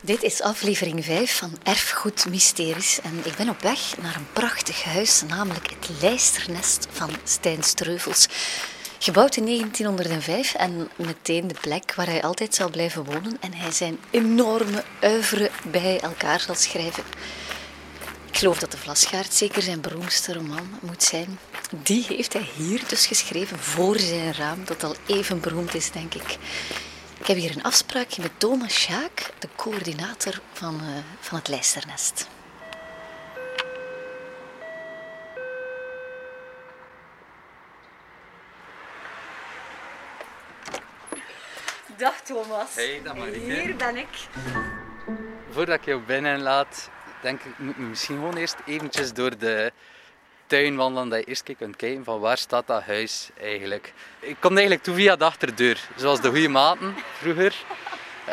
Dit is aflevering 5 van Erfgoed Mysteries en ik ben op weg naar een prachtig huis, namelijk het Lijsternest van Stijn Streuvels. Gebouwd in 1905 en meteen de plek waar hij altijd zal blijven wonen en hij zijn enorme uiveren bij elkaar zal schrijven. Ik geloof dat de Vlasgaard zeker zijn beroemdste roman moet zijn. Die heeft hij hier dus geschreven voor zijn raam, dat al even beroemd is, denk ik. Ik heb hier een afspraakje met Thomas Schaak, de coördinator van, uh, van het Lijsternest. Dag Thomas. Hey, dag Marieke. Hier ben ik. Voordat ik jou binnenlaat, denk ik, moet ik misschien gewoon eerst eventjes door de tuin wandelen, dat je eerst kunt kijken van waar staat dat huis eigenlijk. Ik kom eigenlijk toe via de achterdeur, zoals de goede maten vroeger.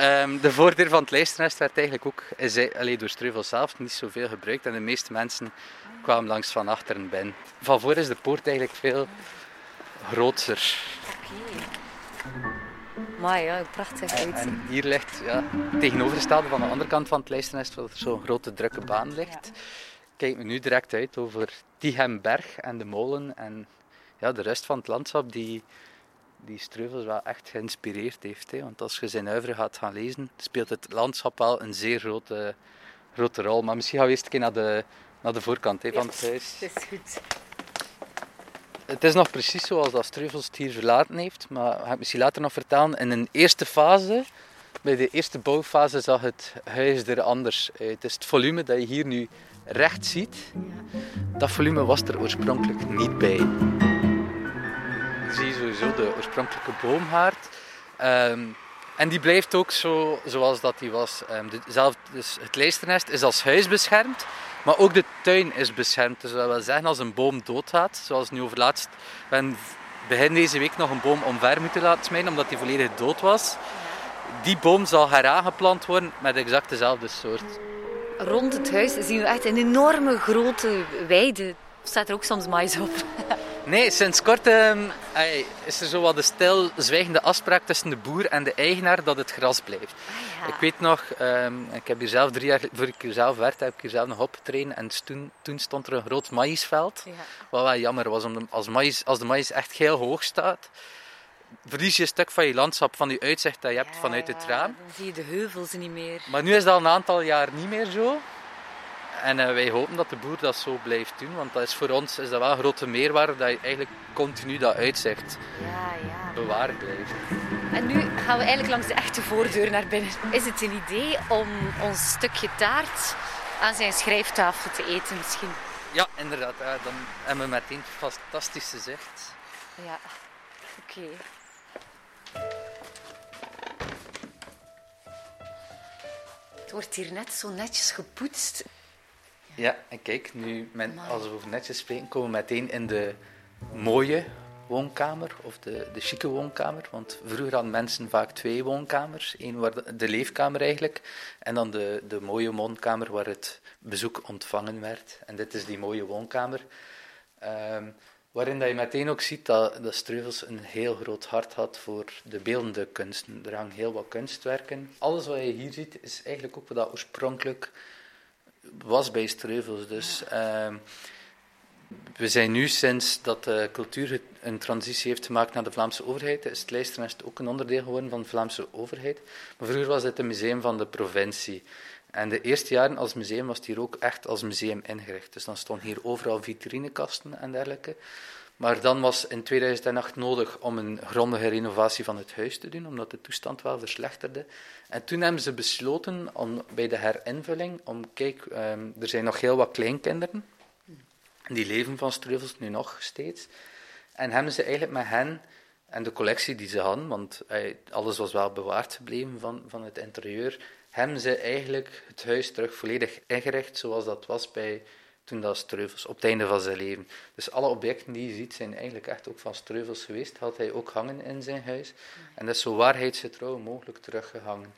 Um, de voordeur van het lijstnest werd eigenlijk ook is, allee, door Streuvel zelf niet zoveel gebruikt en de meeste mensen kwamen langs van achteren binnen. Van voor is de poort eigenlijk veel groter. Oké. Maar ja, prachtig en, en, hier ligt ja, tegenovergestelde van de andere kant van het lijstnest, waar zo'n grote drukke baan ligt. Kijk me nu direct uit over Tichemberg en de molen en ja, de rest van het landschap die, die Streuvels wel echt geïnspireerd heeft. Hè. Want als je zijn uiveren gaat gaan lezen, speelt het landschap wel een zeer grote, grote rol. Maar misschien gaan we eerst een keer naar de, naar de voorkant hè, van het huis. Het is goed. Het is nog precies zoals dat Streuvels het hier verlaten heeft, maar ik ga het misschien later nog vertellen. In een eerste fase, bij de eerste bouwfase, zag het huis er anders uit. Het is het volume dat je hier nu recht ziet, dat volume was er oorspronkelijk niet bij. Je ziet sowieso de oorspronkelijke boomhaard. Um, en die blijft ook zo zoals dat die was. Um, de, zelf, dus het lijsternest is als huis beschermd, maar ook de tuin is beschermd. Dus dat wil zeggen, als een boom doodgaat, zoals nu overlaatst, we begin deze week nog een boom omver moeten laten smijten, omdat die volledig dood was. Die boom zal heraangeplant worden met exact dezelfde soort rond het huis zien we echt een enorme grote weide. Staat er ook soms mais op? Nee, sinds kort um, is er zo wat de stilzwijgende afspraak tussen de boer en de eigenaar dat het gras blijft. Ah, ja. Ik weet nog, um, ik heb hier zelf drie jaar, voor ik hier zelf werkte, heb ik hier zelf nog opgetreden en toen, toen stond er een groot maïsveld. Ja. Wat wel jammer was, omdat als, maïs, als de maïs echt heel hoog staat, verlies je een stuk van je landschap, van je uitzicht dat je hebt ja, vanuit het raam. Dan zie je de heuvels niet meer. Maar nu is dat al een aantal jaar niet meer zo. En uh, wij hopen dat de boer dat zo blijft doen, want dat is voor ons is dat wel een grote meerwaarde dat je eigenlijk continu dat uitzicht ja, ja. bewaard blijft. En nu gaan we eigenlijk langs de echte voordeur naar binnen. Is het een idee om ons stukje taart aan zijn schrijftafel te eten misschien? Ja, inderdaad. Dan hebben we meteen fantastische zicht. Ja, oké. Okay. Het wordt hier net zo netjes gepoetst. Ja, en kijk, nu, men, als we over netjes spreken, komen we meteen in de mooie woonkamer, of de, de chique woonkamer. Want vroeger hadden mensen vaak twee woonkamers. Eén waar de, de leefkamer eigenlijk, en dan de, de mooie woonkamer waar het bezoek ontvangen werd. En dit is die mooie woonkamer. Um, waarin dat je meteen ook ziet dat, dat Streuvels een heel groot hart had voor de beeldende kunsten. Er hangen heel wat kunstwerken. Alles wat je hier ziet is eigenlijk ook wat dat oorspronkelijk was bij Streuvels. Dus uh, we zijn nu, sinds dat de cultuur een transitie heeft gemaakt naar de Vlaamse overheid, is het Lijsternest ook een onderdeel geworden van de Vlaamse overheid. Maar vroeger was het een museum van de provincie. En de eerste jaren als museum was het hier ook echt als museum ingericht. Dus dan stonden hier overal vitrinekasten en dergelijke. Maar dan was in 2008 nodig om een grondige renovatie van het huis te doen, omdat de toestand wel verslechterde. En toen hebben ze besloten om bij de herinvulling, om kijk, um, er zijn nog heel wat kleinkinderen, die leven van Streuvels nu nog steeds. En hebben ze eigenlijk met hen en de collectie die ze hadden, want alles was wel bewaard gebleven van, van het interieur, hebben ze eigenlijk het huis terug volledig ingericht zoals dat was bij toen dat Streuvels, op het einde van zijn leven. Dus alle objecten die je ziet zijn eigenlijk echt ook van Streuvels geweest. Had hij ook hangen in zijn huis. En dat is zo waarheidsgetrouw mogelijk teruggehangen.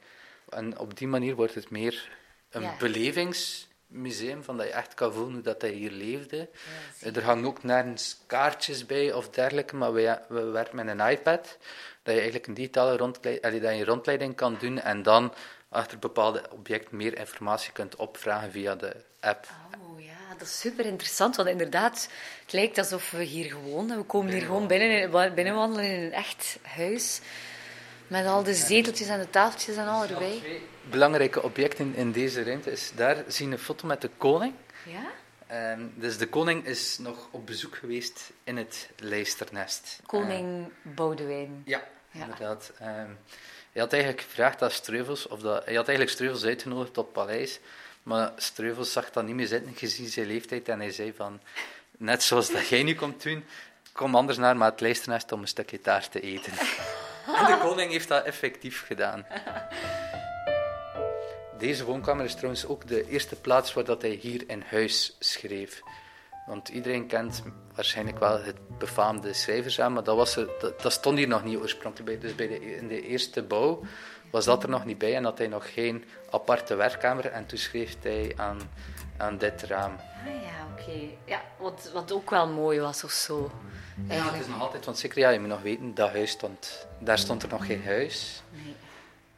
En op die manier wordt het meer een ja. belevingsmuseum museum, van dat je echt kan voelen hoe dat hij hier leefde. er hangen ook nergens kaartjes bij of dergelijke, maar we, we werken met een iPad, dat je eigenlijk een digitale rondleiding, dat je rondleiding kan doen en dan achter bepaalde objecten meer informatie kunt opvragen via de app. Oh ja, dat is super interessant, want inderdaad, het lijkt alsof we hier gewoon, we komen hier gewoon binnen, binnenwandelen in een echt huis. Met al de zeteltjes en de tafeltjes en al erbij. Twee belangrijke objecten in deze ruimte is daar zien een foto met de koning. Ja? Um, dus de koning is nog op bezoek geweest in het lijsternest. Koning uh, Boudewijn. Ja, ja, inderdaad. Um, hij had eigenlijk gevraagd aan Streuvels, of dat, hij had eigenlijk Streuvels uitgenodigd tot paleis, maar Streuvels zag dat niet meer zitten gezien zijn leeftijd en hij zei van, net zoals dat jij nu komt doen, kom anders naar maar het lijsternest om een stukje taart te eten. En de koning heeft dat effectief gedaan. Deze woonkamer is trouwens ook de eerste plaats waar dat hij hier in huis schreef. Want iedereen kent waarschijnlijk wel het befaamde schrijversraam, maar dat, was er, dat, stond hier nog niet oorspronkelijk bij. Dus bij de, in de eerste bouw was dat er nog niet bij en had hij nog geen aparte werkkamer. En toen schreef hij aan, aan dit raam. Ah ja, oké. Ja, wat, wat ook wel mooi was of zo. Ja, het is nog altijd, want zeker, ja, je moet nog weten, dat huis stond, daar stond er nog geen huis. Nee.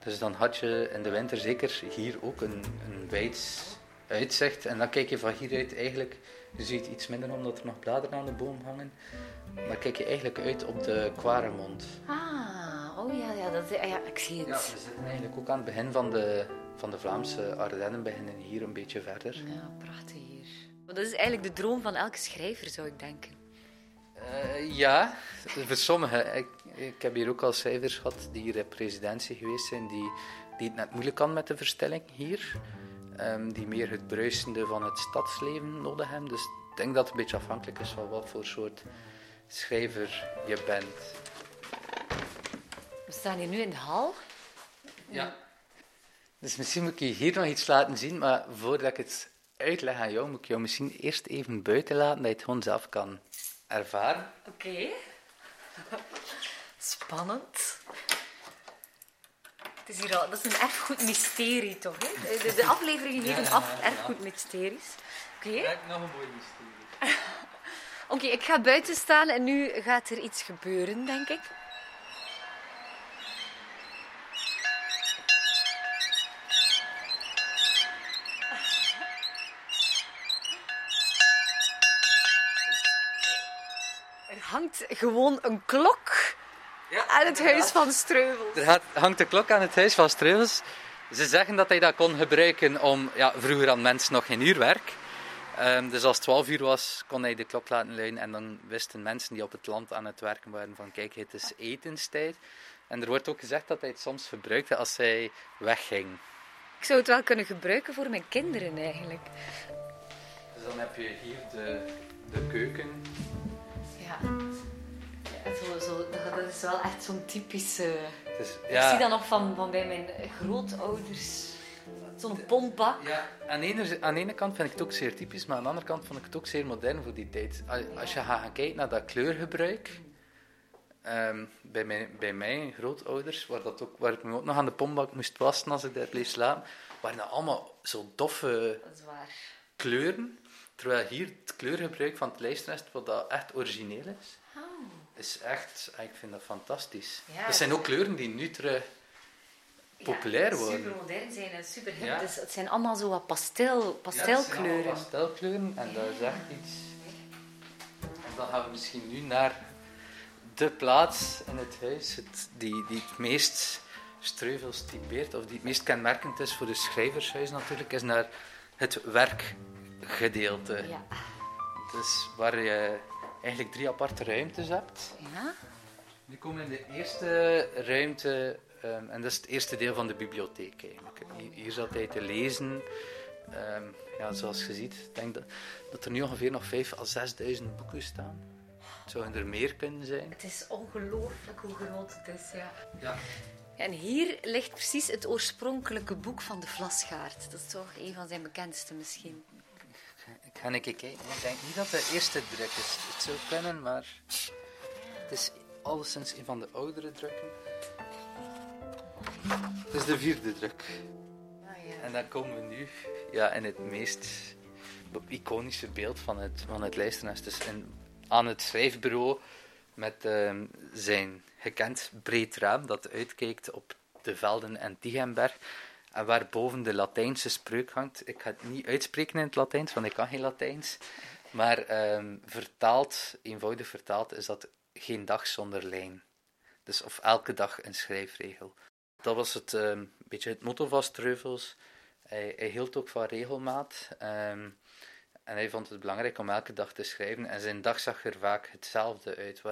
Dus dan had je in de winter zeker hier ook een, een wijd uitzicht. En dan kijk je van hieruit eigenlijk, je ziet iets minder omdat er nog bladeren aan de boom hangen. Maar kijk je eigenlijk uit op de Quaremond. Ah, oh ja, ja, dat, ja ik zie het. Ja, we zitten eigenlijk ook aan het begin van de, van de Vlaamse Ardennen, beginnen hier een beetje verder. Ja, prachtig hier. Dat is eigenlijk de droom van elke schrijver, zou ik denken. Uh, ja, voor sommigen. Ik, ik, heb hier ook al schrijvers gehad die hier in residentie geweest zijn, die, die het net moeilijk kan met de verstelling hier. Um, die meer het bruisende van het stadsleven nodig hebben. Dus ik denk dat het een beetje afhankelijk is van wat voor soort schrijver je bent. We staan hier nu in de hal. Ja. Dus misschien moet ik je hier nog iets laten zien, maar voordat ik het uitleg aan jou, moet ik jou misschien eerst even buiten laten, dat je het gewoon zelf kan ervaren. Oké. Spannend. Het is hier al, dat is een erfgoed mysterie, toch? Hè? De, de afleveringen geven af erfgoed mysteries. Oké. Okay. nog een mooi mysterie. Oké, ik ga buiten staan en nu gaat er iets gebeuren, denk ik. Hangt gewoon een klok ja, aan het huis van Streuvels. Er hangt een klok aan het huis van Streuvels. Ze zeggen dat hij dat kon gebruiken om... Ja, vroeger hadden mensen nog geen uurwerk. Um, dus als het 12 uur was, kon hij de klok laten luiden. En dan wisten mensen die op het land aan het werken waren van... Kijk, het is etenstijd. En er wordt ook gezegd dat hij het soms gebruikte als hij wegging. Ik zou het wel kunnen gebruiken voor mijn kinderen eigenlijk. Dus dan heb je hier de, de keuken ja. Zo, zo, dat is wel echt zo'n typische... Dus, ja. Ik zie dat nog van, van bij mijn grootouders. Zo'n pompbak. Ja, aan de, ene, aan de ene kant vind ik het ook zeer typisch, maar aan de andere kant vond ik het ook zeer modern voor die tijd. Als je gaat kijken naar dat kleurgebruik, um, bij, mijn, bij mijn grootouders, waar, dat ook, waar ik me ook nog aan de pompbak moest wassen als ik daar bleef slapen, waren dat allemaal zo doffe kleuren. Terwijl hier het kleurgebruik van het lijstnest, wat dat echt origineel is, oh. Is echt, ik vind dat fantastisch. Ja, dat zijn ook kleuren die nu terug populair ja, worden. super modern zijn en super hip. Ja. Dus het zijn allemaal zo wat pastel, pastelkleuren. Ja, pastelkleuren en dat is echt iets. En dan gaan we misschien nu naar de plaats in het huis het, die, die het meest streuvels typeert, of die het meest kenmerkend is voor de schrijvershuis natuurlijk, is naar het werk gedeelte. Ja. Dus waar je eigenlijk drie aparte ruimtes hebt. Ja. Nu komen in de eerste ruimte, um, en dat is het eerste deel van de bibliotheek eigenlijk. Hier, zat hij te lezen. Um, ja, zoals je ziet, ik denk dat, dat er nu ongeveer nog 5 à 6.000 boeken staan. Het zouden er meer kunnen zijn. Het is ongelooflijk hoe groot het is, ja. ja. En hier ligt precies het oorspronkelijke boek van de Vlasgaard. Dat is toch een van zijn bekendste misschien. Ik ga kijken. Ik denk niet dat de eerste druk is. Het zou kunnen, maar het is alleszins een van de oudere drukken. Het is de vierde druk. Ah, ja. En dan komen we nu ja, in het meest iconische beeld van het, van het lijsternest. Dus in, aan het schrijfbureau met ehm, zijn gekend breed raam dat uitkijkt op de velden en Tigenberg. En waar boven de Latijnse spreuk hangt. Ik ga het niet uitspreken in het Latijns, want ik kan geen Latijns. Maar um, vertaald, eenvoudig vertaald, is dat geen dag zonder lijn. Dus of elke dag een schrijfregel. Dat was het, um, beetje het motto van Streuvels. Hij, hij, hield ook van regelmaat. Um, en hij vond het belangrijk om elke dag te schrijven. En zijn dag zag er vaak hetzelfde uit.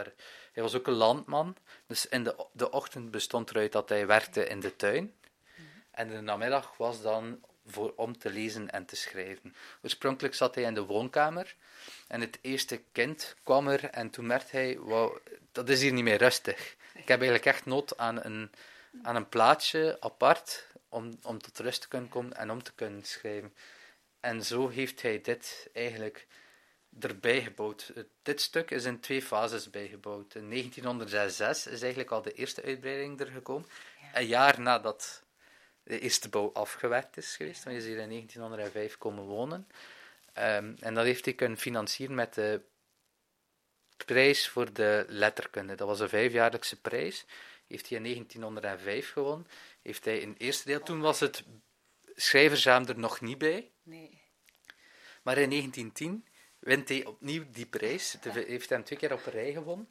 Hij was ook een landman. Dus in de, de ochtend bestond eruit dat hij werkte in de tuin. En de namiddag was dan voor, om te lezen en te schrijven. Oorspronkelijk zat hij in de woonkamer. En het eerste kind kwam er en toen merkte hij, wow, dat is hier niet meer rustig. Ik heb eigenlijk echt nood aan een, aan een plaatsje apart om, om tot rust te kunnen komen en om te kunnen schrijven. En zo heeft hij dit eigenlijk erbij gebouwd. Dit stuk is in twee fases bijgebouwd. In 1906 is eigenlijk al de eerste uitbreiding er gekomen. Een jaar nadat de eerste bouw afgewerkt is geweest. Want je is hier in 1905 komen wonen. Um, en dat heeft hij kunnen financieren met de prijs voor de letterkunde. Dat was een vijfjaarlijkse prijs. Heeft hij in 1905 gewonnen. Heeft hij in het eerste deel, toen was het schrijverszaam er nog niet bij. Nee. Maar in 1910 wint hij opnieuw die prijs. Hij heeft hem twee keer op een rij gewonnen.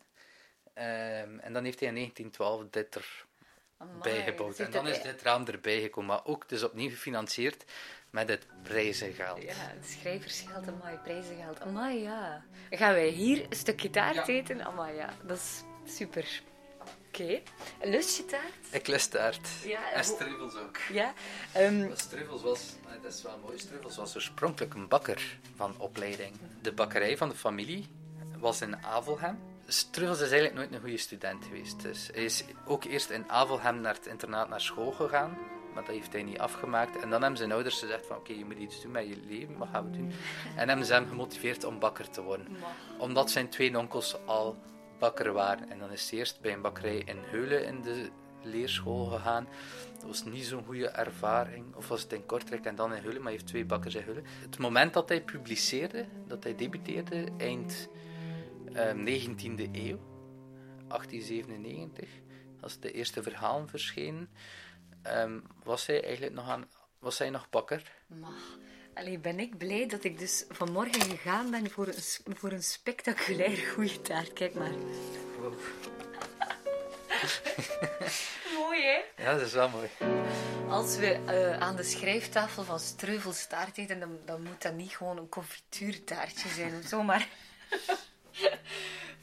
Um, en dan heeft hij in 1912 dit er bijgebouwd. En dan is dit raam erbij gekomen, maar ook dus opnieuw gefinancierd met het prijzengeld. Ja, het schrijversgeld, amai, prijzengeld. Amai, ja. Gaan wij hier een stukje taart ja. eten? Amai, ja. Dat is super. Oké. Okay. Lust je taart? Ik lust taart. Ja, en struffels ook. Ja. Um... Struffels was, dat is wel mooi, Struffels was oorspronkelijk een bakker van opleiding. De bakkerij van de familie was in Avelhem. Struffels is eigenlijk nooit een goede student geweest. Dus hij is ook eerst in Avelhem naar het internaat naar school gegaan maar dat heeft hij niet afgemaakt. En dan hebben zijn ouders gezegd van oké, je moet iets doen met je leven, wat gaan we doen? En hebben ze hem gemotiveerd om bakker te worden. Omdat zijn twee onkels al bakker waren. En dan is hij eerst bij een bakkerij in Heulen in de leerschool gegaan. Dat was niet zo'n goede ervaring. Of was het in Kortrijk en dan in Heulen, maar hij heeft twee bakkers in Heulen. Het moment dat hij publiceerde, dat hij debuteerde, eind 19e eeuw, 1897, als de eerste verhalen verschenen, um, was hij eigenlijk nog aan, was hij nog bakker? Allee, ben ik blij dat ik dus vanmorgen gegaan ben voor een, voor een spectaculair goede taart. Kijk maar. Wow. mooi, hè? Ja, dat is wel mooi. Als we uh, aan de schrijftafel van Streuvelstaart eten, dan, dan moet dat niet gewoon een confituurtaartje zijn of zo, maar...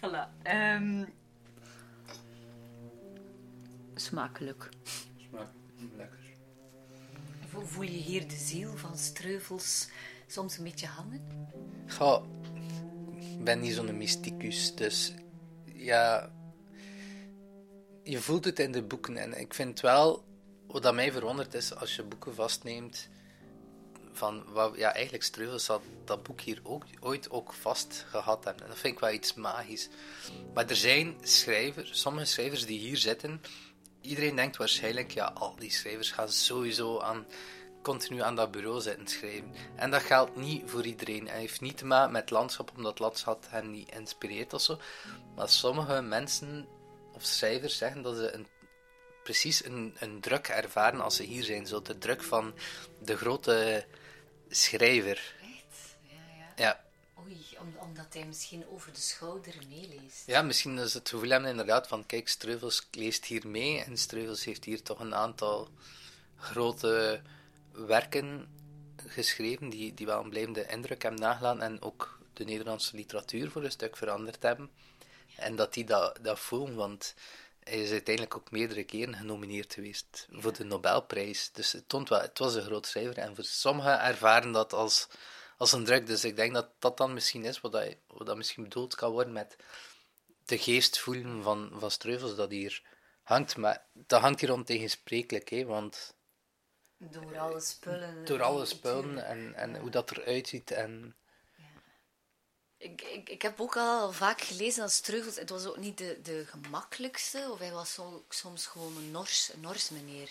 voilà. Um... Smakelijk. Smakelijk. Lekker. Voel je hier de ziel van Streuvels soms een beetje hangen? Ja, ik ben niet zo'n mysticus, dus ja, je voelt het in de boeken. En ik vind wel, wat dat mij verwondert is, als je boeken vastneemt, van, ja, eigenlijk Streuvels had dat boek hier ook, ooit ook vast gehad hebben. En dat vind ik wel iets magisch. Maar er zijn schrijvers, sommige schrijvers die hier zitten, iedereen denkt waarschijnlijk, ja, al die schrijvers gaan sowieso aan, continu aan dat bureau zitten schrijven. En dat geldt niet voor iedereen. Hij heeft niet te maken met landschap, omdat landschap hen niet inspireert of zo. Maar sommige mensen of schrijvers zeggen dat ze een, precies een, een druk ervaren als ze hier zijn. Zo de druk van de grote schrijver. Ja, ja. ja omdat hij misschien over de schouder meeleest. Ja, misschien is het gevoel hebben inderdaad van, kijk, Streuvels leest hier mee en Streuvels heeft hier toch een aantal grote werken geschreven die, die wel een blijvende indruk hebben nagelaten en ook de Nederlandse literatuur voor een stuk veranderd hebben. En dat die dat, dat voelen, want hij is uiteindelijk ook meerdere keren genomineerd geweest voor de Nobelprijs. Dus het, wel, het was een groot schrijver en voor sommigen ervaren dat als als een druk. Dus ik denk dat dat dan misschien is wat, dat, wat dat misschien bedoeld kan worden met de geest voelen van, van Streuvels dat hier hangt. Maar dat hangt hier ontegensprekelijk, hè, want... Door alle spullen. Door alle spullen en, en hoe dat eruit ziet. En... Ik, ik, ik heb ook al vaak gelezen dat Streuvels, het was ook niet de, de gemakkelijkste, of hij was soms gewoon een Nors, een Nors meneer.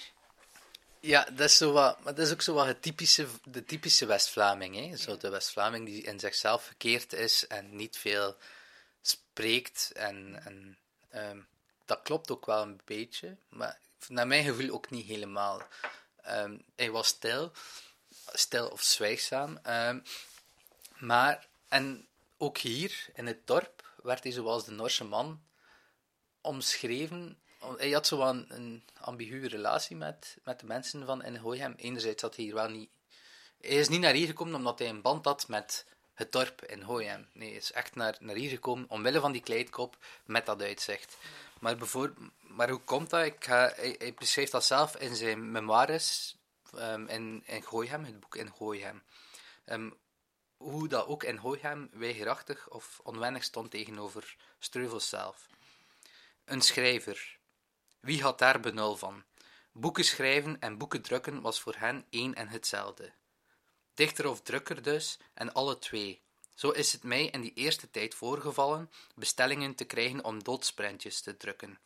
Ja, dat is, zo wat, maar dat is ook zo wat het typische, de typische West-Vlaming. Zo de West-Vlaming die in zichzelf verkeerd is en niet veel spreekt. En, en ehm, dat klopt ook wel een beetje, maar naar mijn gevoel ook niet helemaal. Um, hij was stil, stil of zwijgzaam. Um, maar, en ook hier in het dorp werd hij zoals de Norse man omschreven. Hij had zo een, ambiguë relatie met, met de mensen van in Hooihem. Enerzijds had hij hier wel niet... Hij is niet naar hier gekomen omdat hij een band had met het dorp in Hooihem. Nee, hij is echt naar, naar hier gekomen omwille van die kleedkop met dat uitzicht. Maar, maar hoe komt dat? Ik hij, beschrijft dat zelf in zijn memoires um, in, in Gooihem, het boek in Gooihem. Um, hoe dat ook in Gooihem weigerachtig of onwennig stond tegenover Streuvels zelf. Een schrijver. Wie had daar benul van? Boeken schrijven en boeken drukken was voor hen één en hetzelfde. Dichter of drukker dus, en alle twee. Zo is het mij in die eerste tijd voorgevallen bestellingen te krijgen om doodsprentjes te drukken.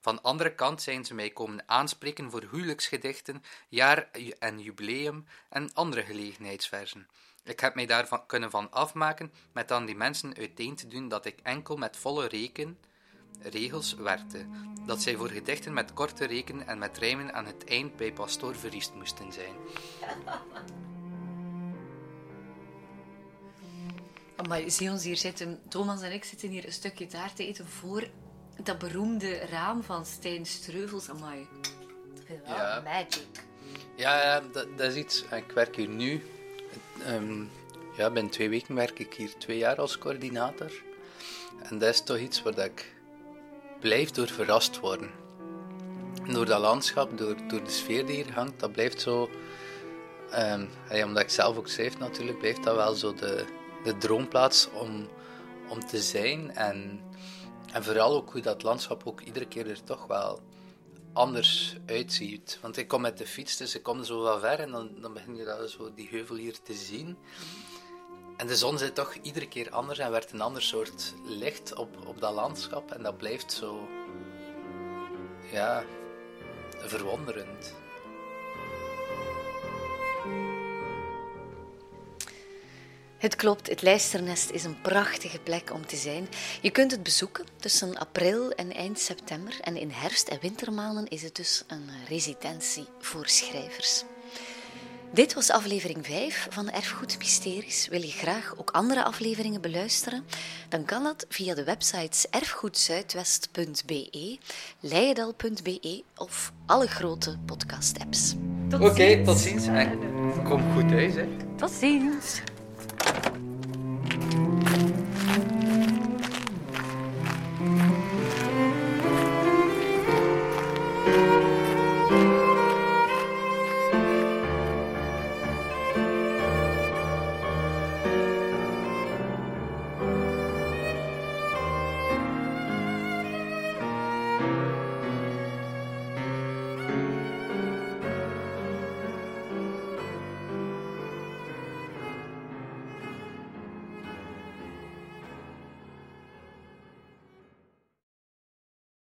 Van andere kant zijn ze mij komen aanspreken voor huwelijksgedichten, jaar- en jubileum en andere gelegenheidsversen. Ik heb mij daarvan kunnen van afmaken met aan die mensen uiteen te doen dat ik enkel met volle reken, regels werkte, dat zij voor gedichten met korte reken en met rijmen aan het eind bij pastoor verriest moesten zijn. Maar zie ons hier zitten, Thomas en ik zitten hier een stukje taart te eten voor dat beroemde raam van Stijn Streuvels. Amai, dat is wel ja. magic. Ja, ja dat, dat, is iets. Ik werk hier nu. Um, ja, binnen twee weken werk ik hier twee jaar als coördinator. En dat is toch iets waar ik blijf door verrast worden. Door dat landschap, door, door de sfeer die hier hangt, dat blijft zo... Um, omdat ik zelf ook schrijf natuurlijk, blijft dat wel zo de, de droomplaats om, om te zijn. En, en vooral ook hoe dat landschap ook iedere keer er toch wel anders uitziet. Want ik kom met de fiets, dus ik kom zo wel ver en dan, dan begin je dat zo, die heuvel hier te zien. En de zon zit toch iedere keer anders en werd een ander soort licht op, op dat landschap. En dat blijft zo, ja, verwonderend. Het klopt, het Lijsternest is een prachtige plek om te zijn. Je kunt het bezoeken tussen april en eind september. En in herfst- en wintermaanden is het dus een residentie voor schrijvers. Dit was aflevering 5 van Erfgoed Mysteries. Wil je graag ook andere afleveringen beluisteren? Dan kan dat via de websites erfgoedzuidwest.be, leidal.be of alle grote podcast-apps. Oké, tot ziens. Kom goed thuis. Hè. Tot ziens.